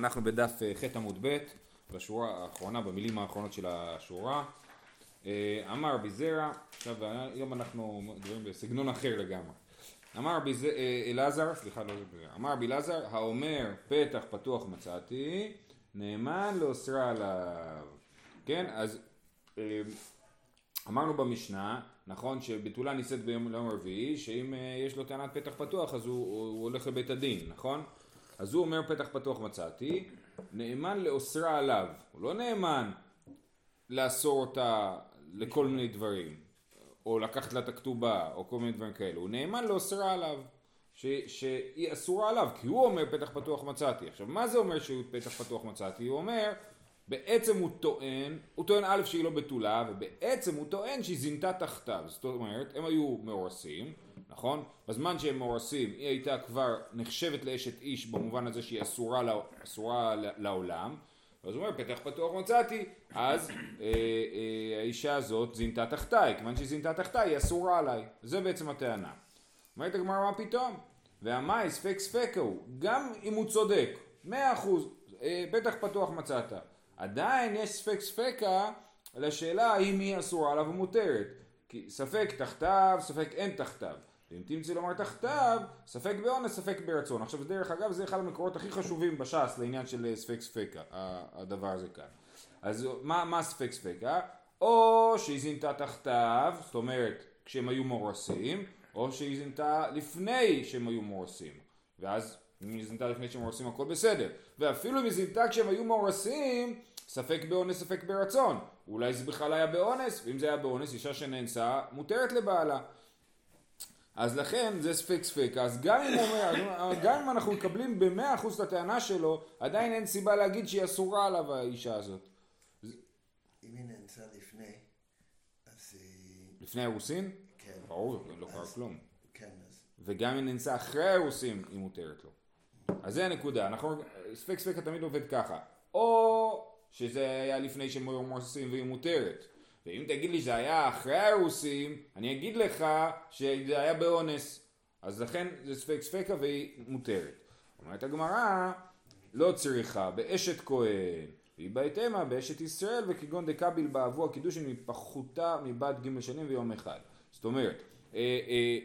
ואנחנו בדף אה, ח' עמוד ב', בשורה האחרונה, במילים האחרונות של השורה. אה, אמר רבי זרע, עכשיו היום אנחנו מדברים בסגנון אחר לגמרי. אמר אה, אלעזר, סליחה לא רבי אמר רבי אלעזר, האומר פתח פתוח מצאתי, נאמן לאוסרה עליו. כן, אז אמרנו במשנה, נכון, שבתולה נישאת ביום רביעי, שאם יש לו טענת פתח פתוח אז הוא, הוא הולך לבית הדין, נכון? אז הוא אומר פתח פתוח מצאתי, נאמן לאוסרה עליו, הוא לא נאמן לאסור אותה לכל מיני דברים, או לקחת לה את הכתובה, או כל מיני דברים כאלה, הוא נאמן לאוסרה עליו, ש, שהיא אסורה עליו, כי הוא אומר פתח פתוח מצאתי. עכשיו מה זה אומר שהוא פתח פתוח מצאתי? הוא אומר בעצם הוא טוען, הוא טוען א' שהיא לא בתולה, ובעצם הוא טוען שהיא זינתה תחתיו, זאת אומרת הם היו מאורסים נכון? בזמן שהם מאורסים היא הייתה כבר נחשבת לאשת איש במובן הזה שהיא אסורה, לא, אסורה לעולם. אז הוא אומר פתח פתוח מצאתי. אז אה, אה, האישה הזאת זינתה תחתיי. כיוון שהיא זינתה תחתיי היא אסורה עליי. זה בעצם הטענה. אומרת הגמרא מה פתאום? והמאי ספק ספקה הוא גם אם הוא צודק. מאה אחוז. אה, פתח פתוח מצאת. עדיין יש ספק ספקה לשאלה האם היא אסורה עליו ומותרת. כי ספק תחתיו ספק אין תחתיו ואם תמצא לומר תחתיו, ספק באונס, ספק ברצון. עכשיו דרך אגב זה אחד המקורות הכי חשובים בש"ס לעניין של אה, ספק ספקה, הדבר הזה כאן. אז מה, מה ספק ספקה? או שהיא זינתה תחתיו, זאת אומרת כשהם היו מורסים, או שהיא זינתה לפני שהם היו מורסים. ואז אם היא זינתה לפני שהם מורסים הכל בסדר. ואפילו אם היא זינתה כשהם היו מורסים, ספק באונס, ספק ברצון. אולי זה בכלל היה באונס, ואם זה היה באונס, אישה שנאנסה, מותרת לבעלה. אז לכן זה ספק ספק, אז גם אם, אומר, גם אם אנחנו מקבלים במאה אחוז את הטענה שלו, עדיין אין סיבה להגיד שהיא אסורה עליו האישה הזאת. אם היא נאנסה לפני, אז היא... לפני האירוסין? כן. ברור, לא קרה כלום. כן, אז... וגם אם נאנסה אחרי האירוסין, היא מותרת לו. אז זה הנקודה, אנחנו, ספק ספק תמיד עובד ככה. או שזה היה לפני שהם היו מורסים והיא מותרת. ואם תגיד לי שזה היה אחרי הרוסים, אני אגיד לך שזה היה באונס. אז לכן זה ספק ספקה והיא מותרת. אומרת הגמרא, לא צריכה באשת כהן, והיא בהתאמה באשת ישראל, וכגון דקביל בעבו הקידושין מפחותה מבת ג' שנים ויום אחד. זאת אומרת, אה, אה,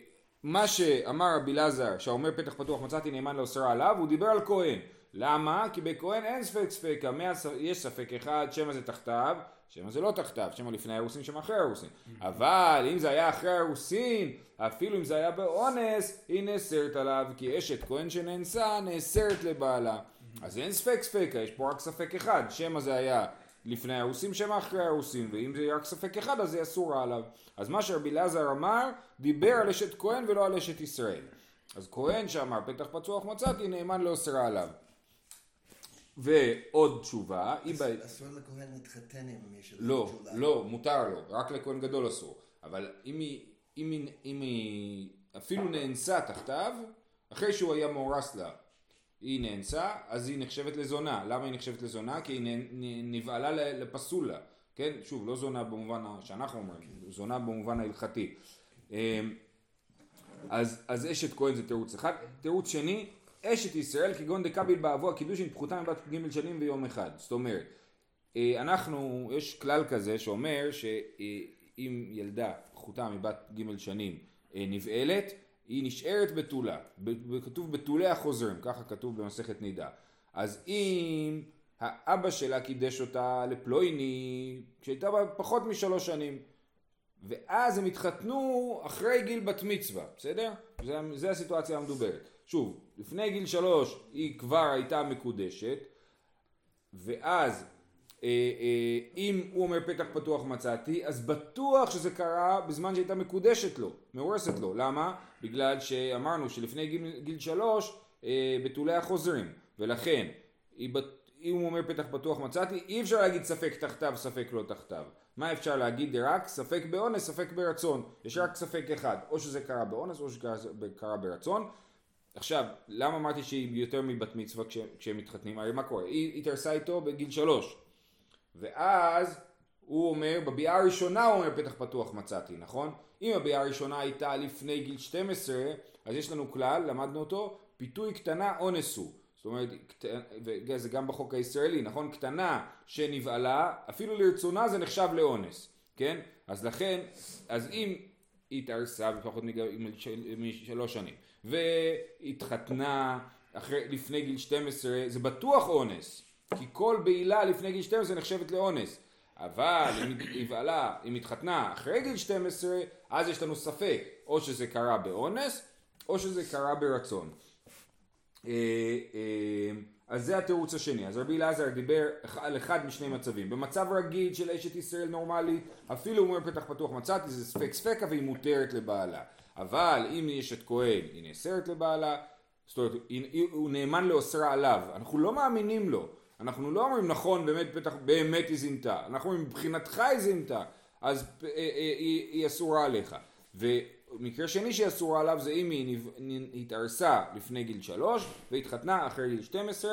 מה שאמר רבי אלעזר, שהאומר פתח פתוח מצאתי נאמן לאוסרה עליו, הוא דיבר על כהן. למה? כי בכהן אין ספק ספקה, יש ספק אחד, שמא זה תחתיו, שמא זה לא תחתיו, שמא לפני האירוסין, שמא אחרי האירוסין. אבל אם זה היה אחרי האירוסין, אפילו אם זה היה באונס, היא נאסרת עליו, כי אשת כהן שנאנסה נאסרת לבעלה. אז אין ספק ספקה, יש פה רק ספק אחד, שמא זה היה לפני האירוסין, שמא אחרי האירוסין, ואם זה רק ספק אחד אז זה אסור עליו. אז מה שרבי אלעזר אמר, דיבר על אשת כהן ולא על אשת ישראל. אז כהן שאמר פתח פצוח מצאתי נאמן לאוסרה עליו. ועוד תשובה, אסור לכהן להתחתן עם מישהו. לא, לא, מותר לו, רק לכהן גדול אסור. אבל אם היא, אם היא, אם היא אפילו נאנסה תחתיו, אחרי שהוא היה מאורס לה, היא נאנסה, אז היא נחשבת לזונה. למה היא נחשבת לזונה? כי היא נבעלה לפסולה. כן? שוב, לא זונה במובן שאנחנו אומרים, זונה במובן ההלכתי. אמ, אז, אז אשת כהן זה תירוץ אחד. תירוץ שני, אשת ישראל כגון דקביל בעבו הקידושין פחותה מבת ג' שנים ויום אחד. זאת אומרת, אה, אנחנו, יש כלל כזה שאומר שאם ילדה פחותה מבת ג' שנים אה, נבעלת, היא נשארת בתולה. כתוב בתולי החוזרים, ככה כתוב במסכת נידה. אז אם האבא שלה קידש אותה לפלויני כשהייתה בה פחות משלוש שנים ואז הם התחתנו אחרי גיל בת מצווה, בסדר? זה, זה הסיטואציה המדוברת. שוב, לפני גיל שלוש היא כבר הייתה מקודשת, ואז אה, אה, אם הוא אומר פתח פתוח מצאתי, אז בטוח שזה קרה בזמן שהייתה מקודשת לו, מאורסת לו. למה? בגלל שאמרנו שלפני גיל, גיל שלוש אה, בתולי החוזרים, ולכן היא, אם הוא אומר פתח פתוח מצאתי, אי אפשר להגיד ספק תחתיו, ספק לא תחתיו. מה אפשר להגיד רק? ספק באונס, ספק ברצון. יש רק ספק אחד, או שזה קרה באונס או שזה קרה ברצון. עכשיו, למה אמרתי שהיא יותר מבת מצווה כש, כשהם מתחתנים? הרי מה קורה? היא התארסה איתו בגיל שלוש. ואז הוא אומר, בביאה הראשונה הוא אומר פתח פתוח מצאתי, נכון? אם הביאה הראשונה הייתה לפני גיל 12, אז יש לנו כלל, למדנו אותו, פיתוי קטנה אונס הוא. זאת אומרת, קט- וזה גם בחוק הישראלי, נכון? קטנה שנבעלה, אפילו לרצונה זה נחשב לאונס, כן? אז לכן, אז אם היא התארסה בפחות מג- משל- משלוש שנים, והתחתנה אחרי, לפני גיל 12, זה בטוח אונס, כי כל בעילה לפני גיל 12 נחשבת לאונס. אבל אם היא נבעלה, אם התחתנה אחרי גיל 12, אז יש לנו ספק, או שזה קרה באונס, או שזה קרה ברצון. אה, אה, אז זה התירוץ השני. אז רבי אלעזר דיבר על אחד משני מצבים. במצב רגיל של אשת ישראל נורמלית, אפילו אומר פתח פתוח מצאתי, זה ספק ספקה והיא מותרת לבעלה. אבל אם יש את כהן, היא נאסרת לבעלה, זאת אומרת, הוא נאמן לאוסרה עליו. אנחנו לא מאמינים לו. אנחנו לא אומרים נכון, באמת, פתח, באמת היא זינתה. אנחנו אומרים מבחינתך היא זינתה, אז אה, אה, היא, היא אסורה עליך. ומקרה שני שהיא אסורה עליו זה אם היא התארסה לפני גיל שלוש והתחתנה אחרי גיל 12,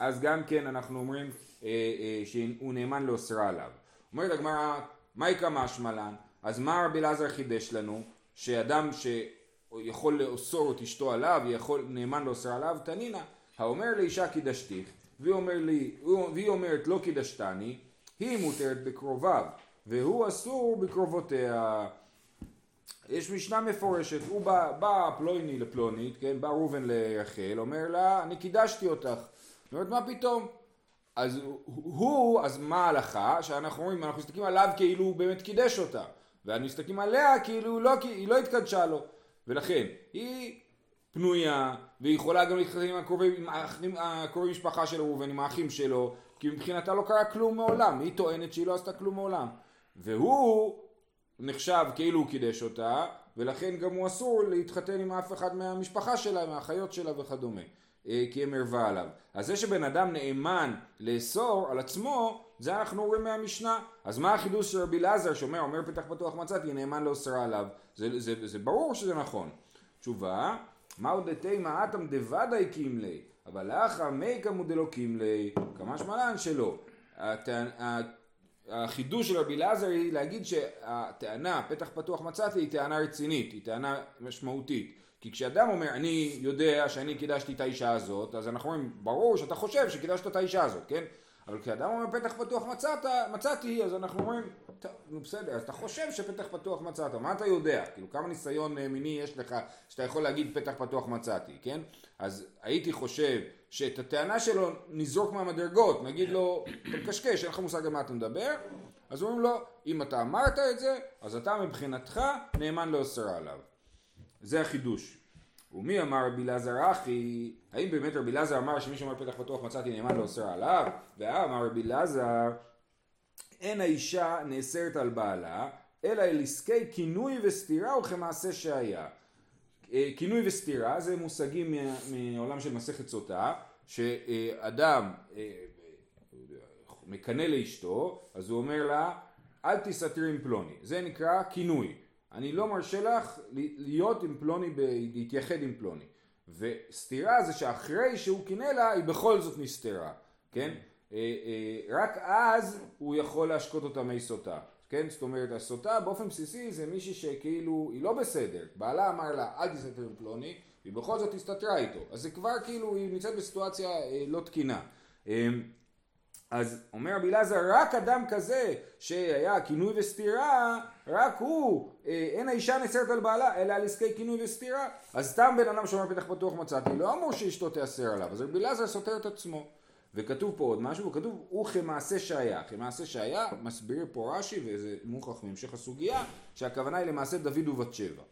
אז גם כן אנחנו אומרים אה, אה, שהוא נאמן לאוסרה עליו. אומרת הגמרא, מהי כמה שמלן? אז מה רבי אלעזר חידש לנו? שאדם שיכול לאסור את אשתו עליו, יכול, נאמן לאוסר עליו, תנינא, האומר לאישה קידשתיך, והיא, אומר לי, והיא אומרת לא קידשתני, היא מותרת בקרוביו, והוא אסור בקרובותיה. יש משנה מפורשת, הוא בא, בא פלוני לפלונית, כן, בא ראובן לרחל, אומר לה, אני קידשתי אותך. היא אומרת, מה פתאום? אז הוא, אז מה ההלכה? שאנחנו אומרים, אנחנו מסתכלים עליו כאילו הוא באמת קידש אותה, ואנחנו מסתכלים עליה כאילו לא, היא לא התקדשה לו, ולכן היא פנויה, והיא יכולה גם להתחתן עם הקרובי משפחה של ראובן, עם האחים שלו, כי מבחינתה לא קרה כלום מעולם, היא טוענת שהיא לא עשתה כלום מעולם, והוא נחשב כאילו הוא קידש אותה, ולכן גם הוא אסור להתחתן עם אף אחד מהמשפחה שלה, מהאחיות שלה וכדומה, אה, כי הם ערווה עליו. אז זה שבן אדם נאמן לאסור על עצמו, זה אנחנו רואים מהמשנה. אז מה החידוש של רבי אלעזר שאומר, אומר פתח פתוח מצאתי, נאמן לאוסרה עליו? זה, זה, זה, זה ברור שזה נכון. תשובה, מהו דתימה אטם דוודאי קימלי, אבל לאחא מיקא מודלו קימלי, כמה שמלן שלא. החידוש של רבי אלעזר היא להגיד שהטענה פתח פתוח מצאתי היא טענה רצינית, היא טענה משמעותית. כי כשאדם אומר אני יודע שאני קידשתי את האישה הזאת, אז אנחנו אומרים ברור שאתה חושב שקידשת את האישה הזאת, כן? אבל כשאדם אומר פתח פתוח מצאת, מצאתי, אז אנחנו אומרים, "טוב, נו בסדר, אז אתה חושב שפתח פתוח מצאת, מה אתה יודע? כאילו כמה ניסיון אה, מיני יש לך שאתה יכול להגיד פתח פתוח מצאתי, כן? אז הייתי חושב שאת הטענה שלו נזרוק מהמדרגות, נגיד לו, אתה מקשקש, אין לך מושג על מה אתה מדבר, אז אומרים לו, אם אתה אמרת את זה, אז אתה מבחינתך נאמן לאוסרה עליו. זה החידוש. ומי אמר רבי אלעזר אחי, האם באמת רבי אלעזר אמר שמי שאומר פתח פתוח מצאתי נאמן לאוסר עליו? ואמר רבי אלעזר, אין האישה נאסרת על בעלה, אלא אל עסקי כינוי וסתירה וכמעשה שהיה. אה, כינוי וסתירה זה מושגים מעולם של מסכת סוטה, שאדם אה, מקנא לאשתו, אז הוא אומר לה, אל תסתתרי עם פלוני. זה נקרא כינוי. אני לא מרשה לך להיות עם פלוני, להתייחד עם פלוני. וסתירה זה שאחרי שהוא קינא לה, היא בכל זאת נסתרה, כן? אה, אה, רק אז הוא יכול להשקות אותה מי סוטה, כן? זאת אומרת, הסוטה באופן בסיסי זה מישהי שכאילו, היא לא בסדר. בעלה אמר לה, אל תסתתר עם פלוני, והיא בכל זאת הסתתרה איתו. אז זה כבר כאילו, היא נמצאת בסיטואציה אה, לא תקינה. אה, אז אומר רבי אלעזר, רק אדם כזה שהיה כינוי וסתירה, רק הוא, אה, אין האישה נאסרת על בעלה, אלא על עסקי כינוי וסתירה. אז סתם בן אדם שאומר פתח פתוח מצאתי, לא אמור שאשתו תיאסר עליו. אז רבי אלעזר סותר את עצמו. וכתוב פה עוד משהו, וכתוב, הוא כמעשה שהיה. כמעשה שהיה, מסביר פה רש"י, וזה מוכרח מהמשך הסוגיה, שהכוונה היא למעשה דוד ובת שבע.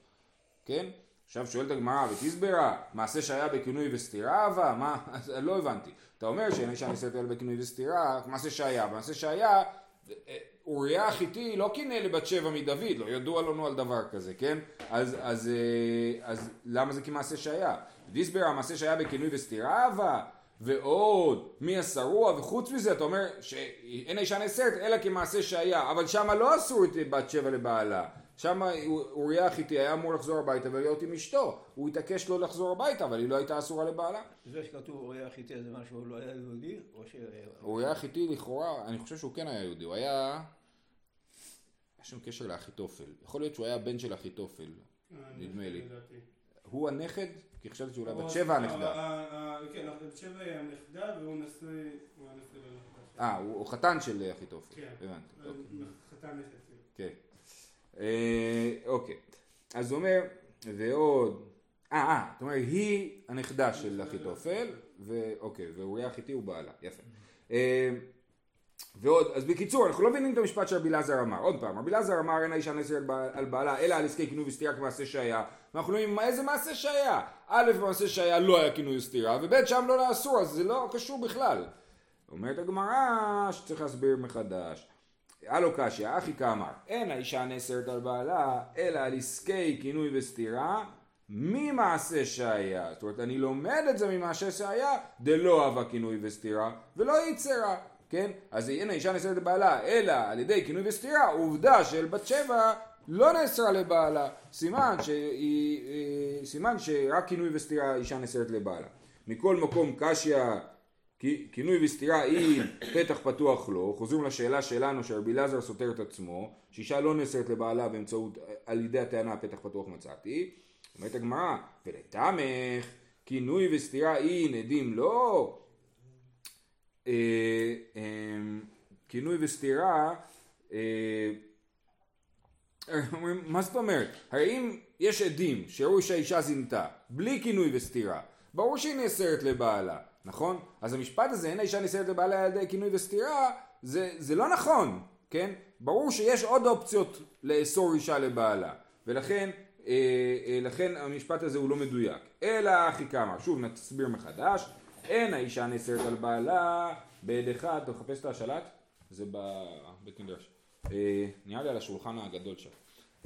כן? עכשיו שואלת הגמרא, ותסברה, מעשה שהיה בכינוי וסתירה אהבה? מה? לא הבנתי. אתה אומר שאין אישה נישאת אלא בכינוי וסתירה, מעשה שהיה. מעשה שהיה, אה, אוריה החיתי לא קינא לבת שבע מדוד, לא ידוע לנו על דבר כזה, כן? אז, אז, אה, אז למה זה כמעשה שהיה? דיסברה, מעשה שהיה בכינוי וסתירה אהבה? ועוד, מי השרוע, וחוץ מזה אתה אומר שאין האישה נאסרת אלא כמעשה שהיה, אבל שמה לא אסור את בת שבע לבעלה, שמה אוריה החיתי היה אמור לחזור הביתה ולהיות עם אשתו, הוא התעקש לא לחזור הביתה, אבל היא לא הייתה אסורה לבעלה. זה שכתוב אוריה החיתי זה משהו לא היה יהודי? או ש... אוריה החיתי לכאורה, אני חושב שהוא כן היה יהודי, הוא היה... יש שם קשר לאחיתופל, יכול להיות שהוא היה בן של אחיתופל, נדמה לי. הוא הנכד? כי חשבתי שאולי בת שבע אה, הנכדה. אה, אה, כן, בת שבע היא הנכדה והוא נשוי, לנכדה. אה, הוא חתן של אחיתופל. כן. הבנתי. אוקיי. חתן נכד. כן. אה, אוקיי. אז הוא אומר, ועוד... אה, אה, זאת אומרת, היא הנכדה של אחיתופל, ואוקיי, ואוריה החיתי הוא בעלה. יפה. אה, ועוד, אז בקיצור, אנחנו לא מבינים את המשפט שרבי אלעזר אמר. עוד פעם, רבי אלעזר אמר אין האישה נזר על בעלה, אלא על עסקי כינוי וסתירה כמעשה שהיה. ואנחנו אומרים, איזה מעשה שהיה? א', במעשה שהיה לא היה כינוי וסתירה, וב', שם לא היה אסור, אז זה לא קשור בכלל. אומרת הגמרא שצריך להסביר מחדש. הלו קשיא, אחי כאמר, אין האישה נאסרת על בעלה, אלא על עסקי כינוי וסתירה, ממעשה שהיה. זאת אומרת, אני לומד את זה ממעשה שהיה, דלא אהבה כינוי וסתירה, ולא יצרה. כן? אז אין האישה נאסרת לבעלה, אלא על ידי כינוי וסתירה, עובדה של בת שבע לא נאסרה לבעלה. סימן, שהיא, אה, סימן שרק כינוי וסתירה אישה נאסרת לבעלה. מכל מקום קשיא כי- כינוי וסתירה היא פתח פתוח לו, חוזרים לשאלה שלנו שרבי אלעזר סותר את עצמו, שאישה לא נאסרת לבעלה באמצעות, על ידי הטענה פתח פתוח מצאתי, אומרת הגמרא, ולתמך כינוי וסתירה היא נדים לא, אה, אה, כינוי וסתירה, אה, מה זאת אומרת? הרי אם יש עדים שהראו שהאישה זינתה, בלי כינוי וסתירה, ברור שהיא נאסרת לבעלה, נכון? אז המשפט הזה, אין האישה נאסרת לבעלה על ידי כינוי וסתירה, זה, זה לא נכון, כן? ברור שיש עוד אופציות לאסור אישה לבעלה, ולכן אה, אה, לכן המשפט הזה הוא לא מדויק. אלא אחי כמה, שוב נסביר מחדש, אין האישה נאסרת על בעלה בעד אחד, אתה מחפש את השלט? זה בבית מדרש. אה, נראה לי על השולחן הגדול שם.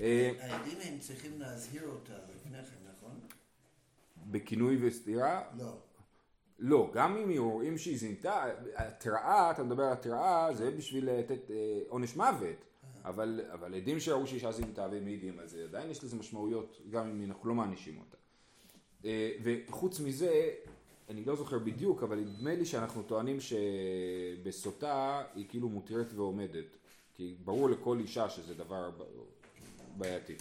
אה, העדים הם צריכים להזהיר אותה לפני כן, נכון? בכינוי וסתירה? לא. לא, גם אם היא רואים שהיא זינתה, התראה, אתה מדבר על התראה, זה בשביל לתת אה, עונש מוות, אבל, אבל עדים שראו שאישה זינתה והם מעידים על זה, עדיין יש לזה משמעויות, גם אם אנחנו לא מענישים אותה. אה, וחוץ מזה, אני לא זוכר בדיוק, אבל נדמה לי שאנחנו טוענים שבסוטה היא כאילו מותרת ועומדת, כי ברור לכל אישה שזה דבר בעייתי.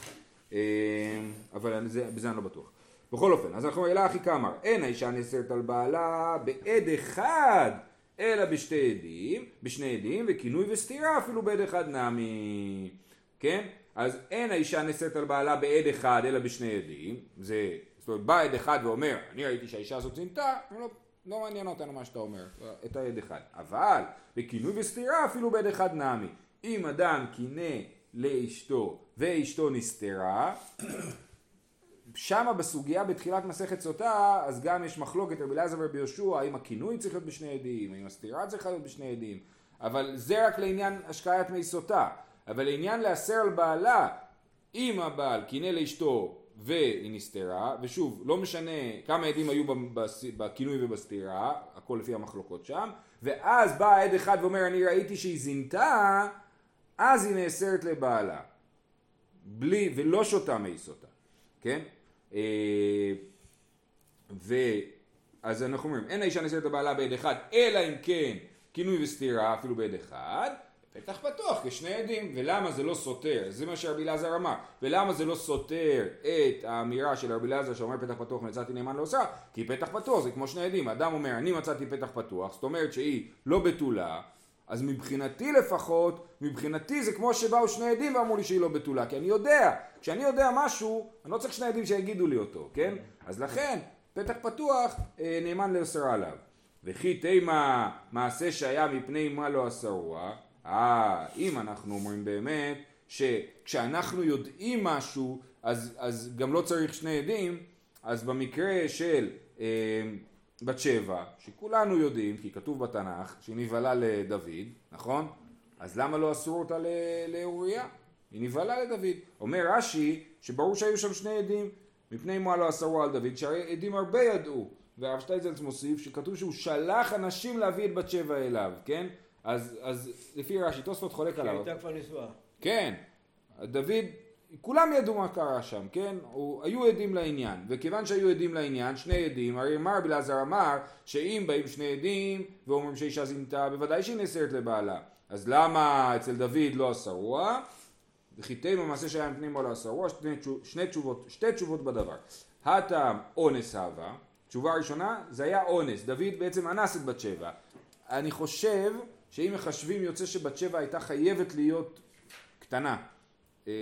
אה, אבל בזה אני לא בטוח. בכל אופן, אז אנחנו אלא אחי כאמר, אין האישה נאסרת על בעלה בעד אחד, אלא בשתי עדים, בשני עדים, וכינוי וסתירה אפילו בעד אחד נמי, כן? אז אין האישה נאסרת על בעלה בעד אחד, אלא בשני עדים, זה, זאת אומרת, בא עד אחד ואומר, אני ראיתי שהאישה הזאת זינתה, לא, לא מעניין אותנו מה שאתה אומר, את העד אחד, אבל בכינוי וסתירה אפילו בעד אחד נמי, אם אדם קינא לאשתו ואשתו נסתרה, שמה בסוגיה בתחילת מסכת סוטה, אז גם יש מחלוקת רבי אלעזר ורבי יהושע, האם הכינוי צריך להיות בשני עדים, האם הסתירה צריכה להיות בשני עדים, אבל זה רק לעניין השקעת מי סוטה, אבל לעניין להסר על בעלה, אם הבעל קינא לאשתו והיא נסתרה, ושוב, לא משנה כמה עדים היו בכינוי ובסתירה, הכל לפי המחלוקות שם, ואז בא עד אחד ואומר אני ראיתי שהיא זינתה, אז היא נאסרת לבעלה. בלי, ולא שותה מי סוטה, כן? אה, ואז אנחנו אומרים, אין האישה נאסרת לבעלה בעד אחד, אלא אם כן כינוי וסתירה אפילו בעד אחד, פתח פתוח כשני עדים, ולמה זה לא סותר, זה מה שרבי אלעזר אמר, ולמה זה לא סותר את האמירה של רבי אלעזר שאומר פתח פתוח מצאתי נאמן לא עושה, כי פתח פתוח זה כמו שני עדים, האדם אומר אני מצאתי פתח פתוח, זאת אומרת שהיא לא בתולה, אז מבחינתי לפחות, מבחינתי זה כמו שבאו שני עדים ואמרו לי שהיא לא בתולה, כי אני יודע, כשאני יודע משהו, אני לא צריך שני עדים שיגידו לי אותו, כן? אז לכן, פתח פתוח, אה, נאמן לאסר עליו. וכי תימה מעשה שהיה מפני מה לא אסרוע, אה, אם אנחנו אומרים באמת, שכשאנחנו יודעים משהו, אז, אז גם לא צריך שני עדים, אז במקרה של אה, בת שבע, שכולנו יודעים, כי כתוב בתנ"ך, שהיא נבהלה לדוד, נכון? אז למה לא אסרו אותה לאוריה? היא נבהלה לדוד. אומר רש"י, שברור שהיו שם שני עדים, מפני מה לא אסרו על דוד, שהרי עדים הרבה ידעו. והרב שטייזלץ מוסיף שכתוב שהוא שלח אנשים להביא את בת שבע אליו, כן? אז, אז לפי רש"י, תוספות חולק עליו. הייתה כבר נשואה. כן, דוד, כולם ידעו מה קרה שם, כן? הוא, היו עדים לעניין, וכיוון שהיו עדים לעניין, שני עדים, הרי מה רבי אלעזר אמר, שאם באים שני עדים ואומרים שאישה זינתה, בוודאי שהיא נאסרת לבעלה. אז למה אצל דוד לא אסרוע? וחיטי במעשה שהיה מפנים או לא אסרוע, שני, שני תשובות, שתי תשובות בדבר. הטעם אונס הווה, תשובה ראשונה זה היה אונס, דוד בעצם אנס את בת שבע. אני חושב שאם מחשבים יוצא שבת שבע הייתה חייבת להיות קטנה. אה,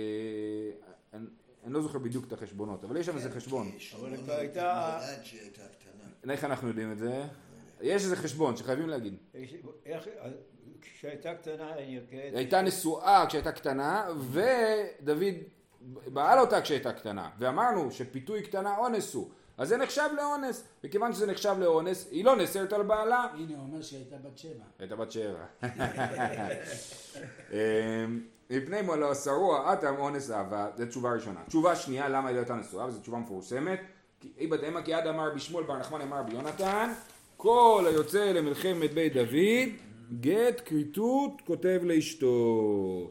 אני, אני לא זוכר בדיוק את החשבונות, אבל יש שם איזה חשבון. אבל היא כבר הייתה-. איך אנחנו יודעים את זה? יש איזה חשבון שחייבים להגיד. כשהייתה קטנה היא הייתה נשואה כשהייתה קטנה, ודוד בעל אותה כשהייתה קטנה, ואמרנו שפיתוי קטנה אונס הוא, אז זה נחשב לאונס, וכיוון שזה נחשב לאונס, היא לא נאסרת על בעלה, הנה, הוא אומר שהיא הייתה בת שבע. הייתה בת שבע. מפני מה לא שרוע אטם אונס אהבה, זו תשובה ראשונה. תשובה שנייה, למה היא לא הייתה נשואה, וזו תשובה מפורסמת. כי איבא דאמא כי עד אמר בשמואל בר נחמן אמר ביונתן, כל היוצא למלחמת בית דוד, גט כריתות כותב לאשתו.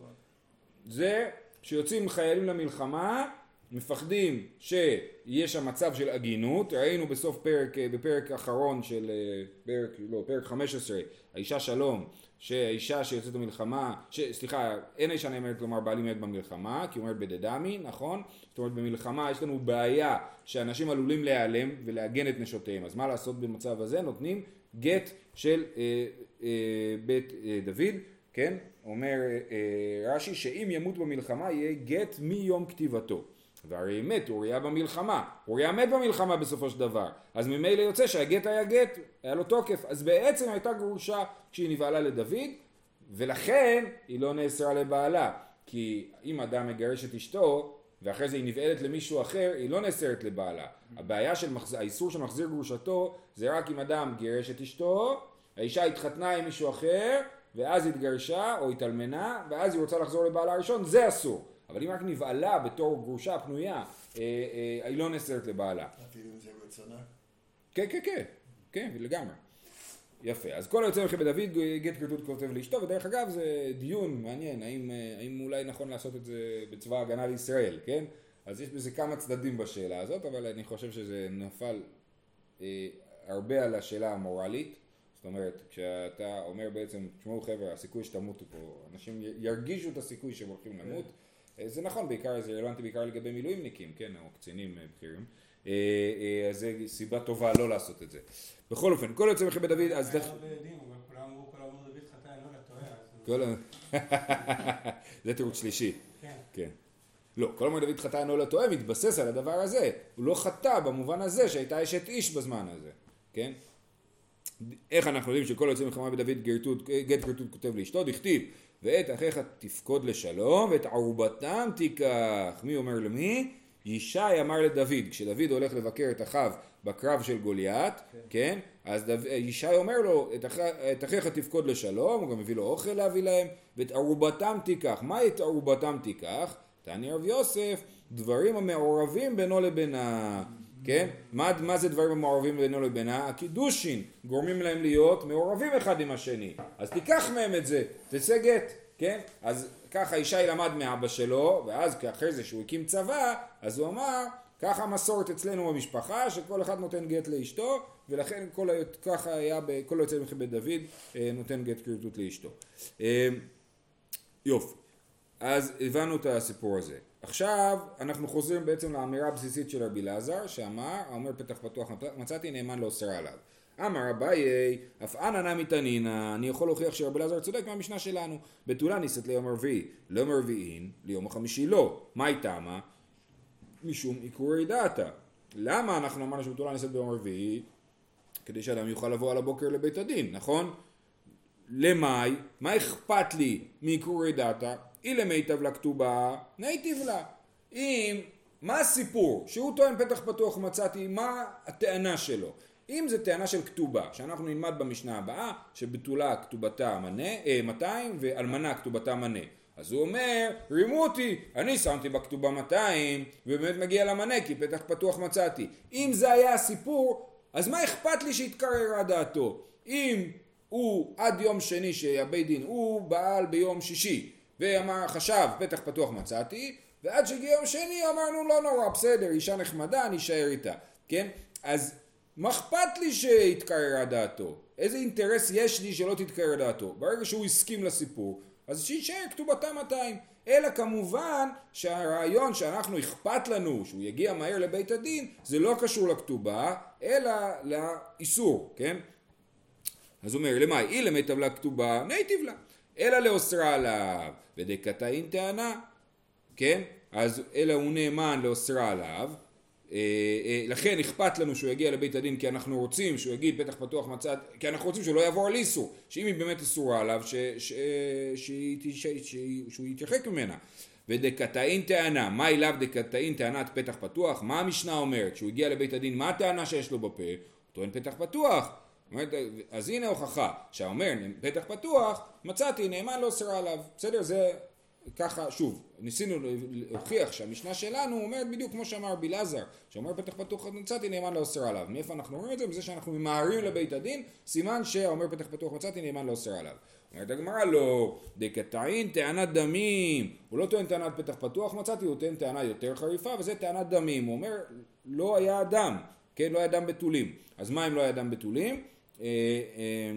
זה שיוצאים חיילים למלחמה, מפחדים שיהיה שם מצב של עגינות, ראינו בסוף פרק, אה, בפרק האחרון של אה, פרק, לא, פרק 15, האישה שלום, שהאישה שיוצאת למלחמה, ש, סליחה, אין האישה נאמרת לומר בעלי מת במלחמה, כי היא אומרת בדדמי, נכון? זאת אומרת במלחמה יש לנו בעיה שאנשים עלולים להיעלם ולעגן את נשותיהם, אז מה לעשות במצב הזה? נותנים גט של אה, אה, בית אה, דוד, כן? אומר אה, רש"י שאם ימות במלחמה יהיה גט מיום כתיבתו. והרי מת אוריה במלחמה, אוריה מת במלחמה בסופו של דבר, אז ממילא יוצא שהגט היה גט, היה לו תוקף, אז בעצם הייתה גרושה כשהיא נבהלה לדוד, ולכן היא לא נאסרה לבעלה, כי אם אדם מגרש את אשתו, ואחרי זה היא נבעלת למישהו אחר, היא לא נאסרת לבעלה. הבעיה של מחז... האיסור של מחזיר גרושתו, זה רק אם אדם גירש את אשתו, האישה התחתנה עם מישהו אחר, ואז התגרשה או התאלמנה, ואז היא רוצה לחזור לבעלה הראשון, זה אסור. אבל אם רק נבעלה בתור גרושה פנויה, אה, אה, היא לא נאסרת לבעלה. אפילו אם זה רצונה. כן, כן, כן, כן, לגמרי. יפה, אז כל היוצא מכם בדוד גט כריתות כותב לאשתו, ודרך אגב זה דיון מעניין, האם, אה, האם אולי נכון לעשות את זה בצבא ההגנה לישראל, כן? אז יש בזה כמה צדדים בשאלה הזאת, אבל אני חושב שזה נפל אה, הרבה על השאלה המורלית. זאת אומרת, כשאתה אומר בעצם, תשמעו חבר'ה, הסיכוי שתמותו פה, אנשים ירגישו את הסיכוי שהם הולכים למות. אה, זה נכון, בעיקר, זה רלוונטי בעיקר לגבי מילואימניקים, כן, או קצינים אה, בכירים. אה, אז זה סיבה טובה לא לעשות את זה. בכל אופן, כל יוצא מכם בדוד, אז... היה דרך- הרבה עדים, אבל כולם אמרו, כולם אמרו דוד לא. אז-. זה תירוץ שלישי. כן. כן. לא, כל הזמן דוד חטא אינו לא טועה, מתבסס על הדבר הזה. הוא לא חטא במובן הזה שהייתה אשת איש בזמן הזה, כן? איך אנחנו יודעים שכל יוצא מלחמה בדוד גט גרטות כותב לאשתו, דכתיב ואת אחיך תפקוד לשלום ואת ערובתם תיקח. מי אומר למי? ישי אמר לדוד, כשדוד הולך לבקר את אחיו בקרב של גוליית, כן? אז דו, ישי אומר לו, את, אח, את אחיך תפקוד לשלום, הוא גם מביא לו אוכל להביא להם, ואת ערובתם תיקח. מה את ערובתם תיקח? תעני רב יוסף, דברים המעורבים בינו לבינה. כן? מה, מה זה דברים המעורבים בינו לבינה? הקידושין גורמים להם להיות מעורבים אחד עם השני. אז תיקח מהם את זה, תצא גט, כן? אז ככה ישי למד מאבא שלו, ואז אחרי זה שהוא הקים צבא, אז הוא אמר, ככה המסורת אצלנו במשפחה, שכל אחד נותן גט לאשתו, ולכן כל, ככה היה, כל היוצא מבית דוד אה, נותן גט כריתות לאשתו. אה, יופי. אז הבנו את הסיפור הזה. עכשיו אנחנו חוזרים בעצם לאמירה הבסיסית של רבי אלעזר שאמר, האומר פתח פתוח מצאתי נאמן לא אוסר עליו. אמר אביי, אף אנא נמי תנינא, אני יכול להוכיח שרבי אלעזר צודק מהמשנה שלנו. בתולה נישאת ליום הרביעי, לא ליום הרביעין, ליום החמישי לא. מהי תמה? משום איקרורי דעתא. למה אנחנו אמרנו שבתולה נישאת ביום הרביעי? כדי שאדם יוכל לבוא על הבוקר לבית הדין, נכון? למאי, מה אכפת לי מאיקרורי דעתא? אי למיתב לה כתובה, ניתיב לה. אם, מה הסיפור? שהוא טוען פתח פתוח מצאתי, מה הטענה שלו? אם זה טענה של כתובה, שאנחנו נלמד במשנה הבאה, שבתולה כתובתה מנה, אה, 200 ואלמנה כתובתה מנה. אז הוא אומר, רימו אותי, אני שמתי בכתובה 200 ובאמת מגיע למנה כי פתח פתוח מצאתי. אם זה היה הסיפור, אז מה אכפת לי שהתקררה דעתו? אם הוא עד יום שני שהבית דין, הוא בעל ביום שישי ואמר חשב פתח פתוח מצאתי ועד שהגיע יום שני אמרנו לא נורא בסדר אישה נחמדה אני אשאר איתה כן אז מה אכפת לי שהתקררה דעתו איזה אינטרס יש לי שלא תתקרר דעתו ברגע שהוא הסכים לסיפור אז שיישאר כתובתה 200. אלא כמובן שהרעיון שאנחנו אכפת לנו שהוא יגיע מהר לבית הדין זה לא קשור לכתובה אלא לאיסור, כן? אז הוא אומר, למה? אי למיטב לה כתובה, נייטיב לה. אלא לאוסרה עליו, ודקתאין טענה, כן? אז אלא הוא נאמן לאוסרה עליו, אה, אה, לכן אכפת לנו שהוא יגיע לבית הדין כי אנחנו רוצים שהוא יגיד פתח פתוח מצד, כי אנחנו רוצים שהוא לא יעבור על איסור, שאם היא באמת אסורה עליו, ש, ש, ש, ש, ש, שהוא יתרחק ממנה. ודקתאין טענה, מהי לאו דקתאין טענת פתח פתוח? מה המשנה אומרת? שהוא הגיע לבית הדין, מה הטענה שיש לו בפה? הוא טוען פתח פתוח. אומרת, אז הנה הוכחה, שהאומר פתח פתוח, מצאתי נאמן לא אוסרה עליו. בסדר? זה ככה, שוב, ניסינו להוכיח שהמשנה שלנו אומרת בדיוק כמו שאמר רבי אלעזר, שאומר פתח פתוח מצאתי נאמן לא אוסר עליו. מאיפה אנחנו רואים את זה? מזה שאנחנו ממהרים לבית הדין, סימן שהאומר פתח פתוח מצאתי נאמן לא אוסר עליו. אומרת הגמרא לא, דקטעין טענת דמים, הוא לא טוען טענת פתח פתוח מצאתי, הוא טוען טענה יותר חריפה וזה טענת דמים, הוא אומר לא היה דם, כן, לא היה דם בתולים. אז מה אם לא היה דם בתולים? אה, אה,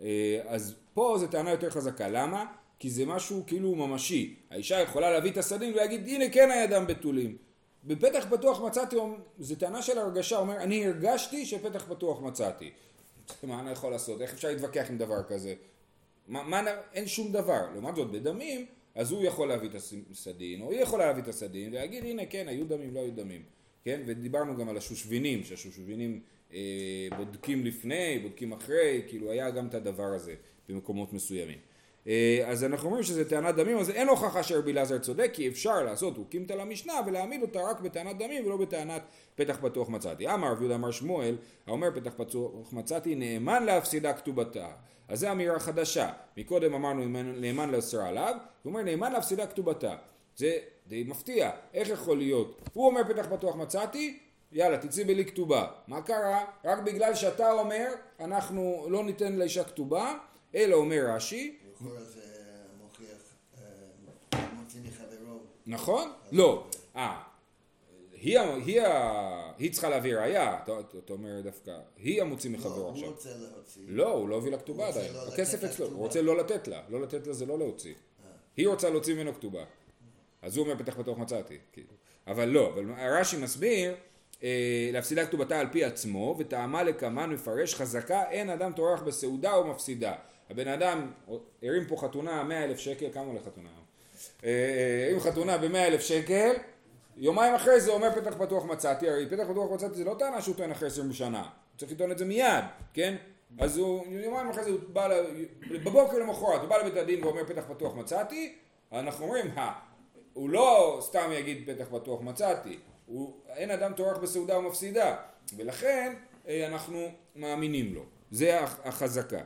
אה, אז פה זו טענה יותר חזקה, למה? כי זה משהו כאילו ממשי. האישה יכולה להביא את הסדין ולהגיד הנה כן היה דם בתולים. בפתח פתוח מצאתי, זו טענה של הרגשה, אומר אני הרגשתי שפתח פתוח מצאתי. מה אני יכול לעשות? איך אפשר להתווכח עם דבר כזה? מה, מה, אין שום דבר. לעומת זאת בדמים, אז הוא יכול להביא את הסדין, או היא יכולה להביא את הסדין, ולהגיד הנה כן היו דמים, לא היו דמים. כן? ודיברנו גם על השושבינים, שהשושבינים בודקים לפני, בודקים אחרי, כאילו היה גם את הדבר הזה במקומות מסוימים. אה, אז אנחנו אומרים שזה טענת דמים, אז אין הוכחה שרבי אלעזר צודק, כי אפשר לעשות הוקימתא למשנה ולהעמיד אותה רק בטענת דמים ולא בטענת פתח פתוח מצאתי. אמר רבי יהודה אמר שמואל, האומר פתח פתוח מצאתי נאמן להפסידה כתובתה. אז זו אמירה חדשה. מקודם אמרנו נאמן לאסרה עליו, הוא אומר נאמן להפסידה כתובתה. זה די מפתיע. איך יכול להיות? הוא אומר פתח פתוח מצאתי, יאללה תצאי בלי כתובה. מה קרה? רק בגלל שאתה אומר אנחנו לא ניתן לאישה כתובה, אלא אומר רש"י אה, מחברו. נכון? לא. אה, היא, היא, היא צריכה להביא ראייה, אתה, אומר דווקא, היא המוציא מחברו לא, עכשיו. הוא רוצה להוציא. לא, הוא לא הביא לה כתובה עדיין. לא הכסף אצלו, הוא. רוצה לא לתת לה. לא לתת לה זה לא להוציא. היא רוצה להוציא ממנו כתובה. אז הוא אומר פתח פתוח מצאתי. כאילו. אבל לא, אבל רש"י מסביר, אה, להפסידה כתובתה על פי עצמו, וטעמה לקמן מפרש חזקה אין אדם טורח בסעודה או מפסידה. הבן אדם הרים פה חתונה 100 אלף שקל, כמה עולה חתונה? אה, הרים חתונה ב-100 אלף שקל, יומיים אחרי זה אומר פתח פתוח מצאתי, הרי פתח פתוח מצאתי זה לא טענה שהוא טוען אחרי 20 שנה, הוא צריך לטעון את זה מיד, כן? אז הוא, יומיים אחרי זה הוא בא, בבוקר למחרת, הוא בא לבית הדין ואומר פתח פתוח מצאתי, אנחנו אומרים, הוא לא סתם יגיד פתח פתוח מצאתי, הוא, אין אדם טורח בסעודה ומפסידה, ולכן אה, אנחנו מאמינים לו, זה הח- החזקה.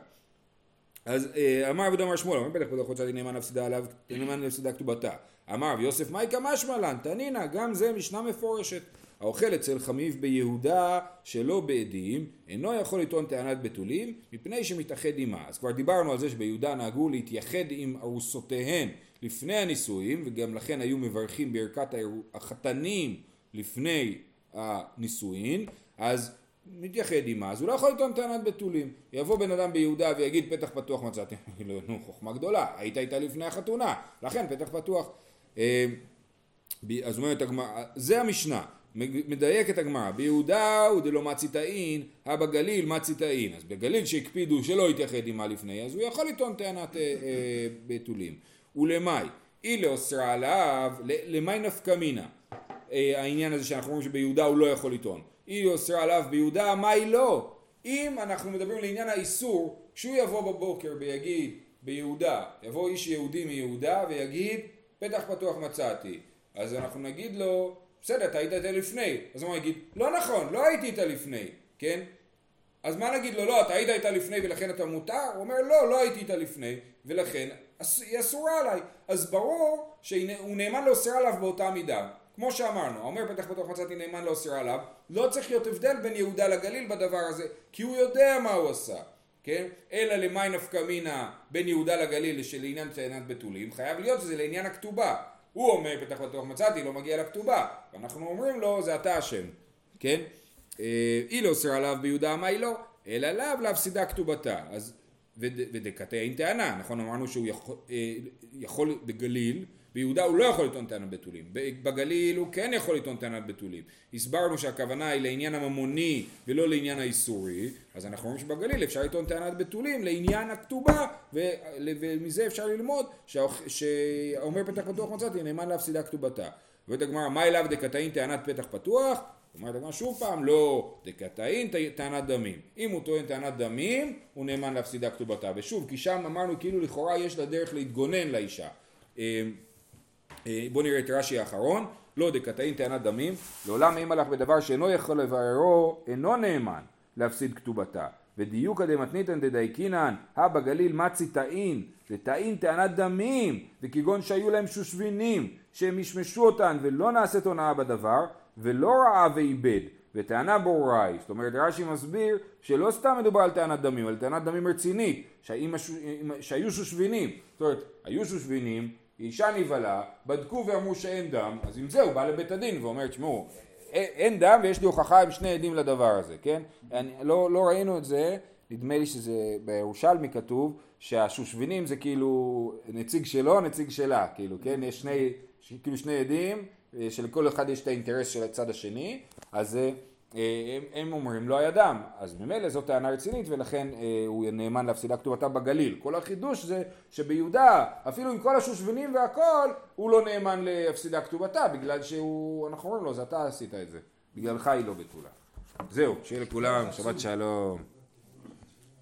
אז אה, אמר עבוד אמר שמואל, אמר פתח פתוח מצאתי נאמן להפסידה עליו, נאמן להפסידה כתובתה. אמר רב יוסף מייקה משמע לן, תנינא, גם זה משנה מפורשת. האוכל אצל חמיב ביהודה שלא בעדים, אינו יכול לטעון טענת בתולים, מפני שמתאחד עמה. אז כבר דיברנו על זה שביהודה נהגו להתייחד עם ארוסותיהן לפני הנישואים, וגם לכן היו מברכים ברכת החתנים לפני הנישואין, אז מתייחד עמה, אז הוא לא יכול לטעון טענת בתולים. יבוא בן אדם ביהודה ויגיד פתח פתוח מצאתי, לו, נו חוכמה גדולה, היית איתה לפני החתונה, לכן פתח פתוח. אה, אז אומרת הגמרא, זה המשנה, מדייקת הגמרא, ביהודה הוא דלא מציתאין, הא בגליל מציתאין, אז בגליל שהקפידו שלא יתייחד עמה לפני, אז הוא יכול לטעון טענת אה, אה, בתולים. ולמאי, אי לאוסרה עליו, למאי נפקא מינה, אה, העניין הזה שאנחנו אומרים שביהודה הוא לא יכול לטעון. אי אוסרה עליו ביהודה, מאי לא? אם אנחנו מדברים לעניין האיסור, כשהוא יבוא בבוקר ויגיד ביהודה, יבוא איש יהודי מיהודה ויגיד פתח פתוח מצאתי, אז אנחנו נגיד לו בסדר אתה היית איתה לפני, אז הוא יגיד לא נכון לא הייתי איתה לפני, כן? אז מה נגיד לו לא אתה היית איתה לפני ולכן אתה מותר? הוא אומר לא לא הייתי איתה לפני ולכן היא אסורה עליי אז ברור שהוא נאמן לאוסר עליו באותה מידה כמו שאמרנו, האומר פתח פתוח מצאתי נאמן לאוסר עליו, לא צריך להיות הבדל בין יהודה לגליל בדבר הזה, כי הוא יודע מה הוא עשה, כן? אלא למאי נפקא מינה בין יהודה לגליל שלעניין טענת בתולים, חייב להיות שזה לעניין הכתובה. הוא אומר פתח פתוח מצאתי, לא מגיע לכתובה, ואנחנו אומרים לו זה אתה אשם, כן? אה, היא לא אוסר עליו ביהודה, מה היא לא? אלא לאו להפסידה כתובתה. אז וד- ודקתאין טענה, נכון אמרנו שהוא יכול, אה, יכול בגליל, ביהודה הוא לא יכול לטעון טענת בתולים, בגליל הוא כן יכול לטעון טענת בתולים, הסברנו שהכוונה היא לעניין הממוני ולא לעניין האיסורי, אז אנחנו אומרים שבגליל אפשר לטעון טענת בתולים לעניין הכתובה ומזה אפשר ללמוד שאומר פתח פתוח מצאתי נאמן להפסידה כתובתה. אומרת הגמרא מה אליו דקתאין טענת פתח פתוח? אומרת הגמרא שוב פעם לא דקתאין טענת דמים. אם הוא טוען טענת דמים הוא נאמן להפסידה כתובתה. ושוב כי שם אמרנו כאילו לכאורה יש לה דרך להתגונן לאישה. אה, בואו נראה את רש"י האחרון, לא דקתאין טענת דמים, לעולם אם הלך בדבר שאינו יכול לבררו, אינו נאמן להפסיד כתובתה. ודיוקא דמתניתן דדייקינן, הא בגליל מצי טעין, וטעין טענת דמים, וכגון שהיו להם שושבינים, שהם ישמשו אותן ולא נעשית הונאה בדבר, ולא ראה ואיבד, וטענה בוראי, זאת אומרת רש"י מסביר שלא סתם מדובר על טענת דמים, על טענת דמים רצינית, שהיו שושבינים, זאת אומרת היו שושבינים, אישה נבהלה, בדקו ואמרו שאין דם, אז עם זה הוא בא לבית הדין ואומר, תשמעו, אין- דם ויש לי הוכחה עם שני עדים לדבר הזה, כן? אני, לא, לא ראינו את זה, נדמה לי שזה בירושלמי כתוב שהשושבינים זה כאילו נציג שלו, נציג שלה, כאילו, כן? יש שני, כאילו שני עדים, אה, שלכל אחד יש את האינטרס של הצד השני, אז הם, הם אומרים לא היה דם, אז ממילא זו טענה רצינית ולכן אה, הוא נאמן להפסידה כתובתה בגליל. כל החידוש זה שביהודה, אפילו עם כל השושבינים והכל, הוא לא נאמן להפסידה כתובתה, בגלל שהוא, אנחנו אומרים לו, זה אתה עשית את זה, בגללך היא לא בתולה. זהו, שיהיה לכולם, שבת שלום.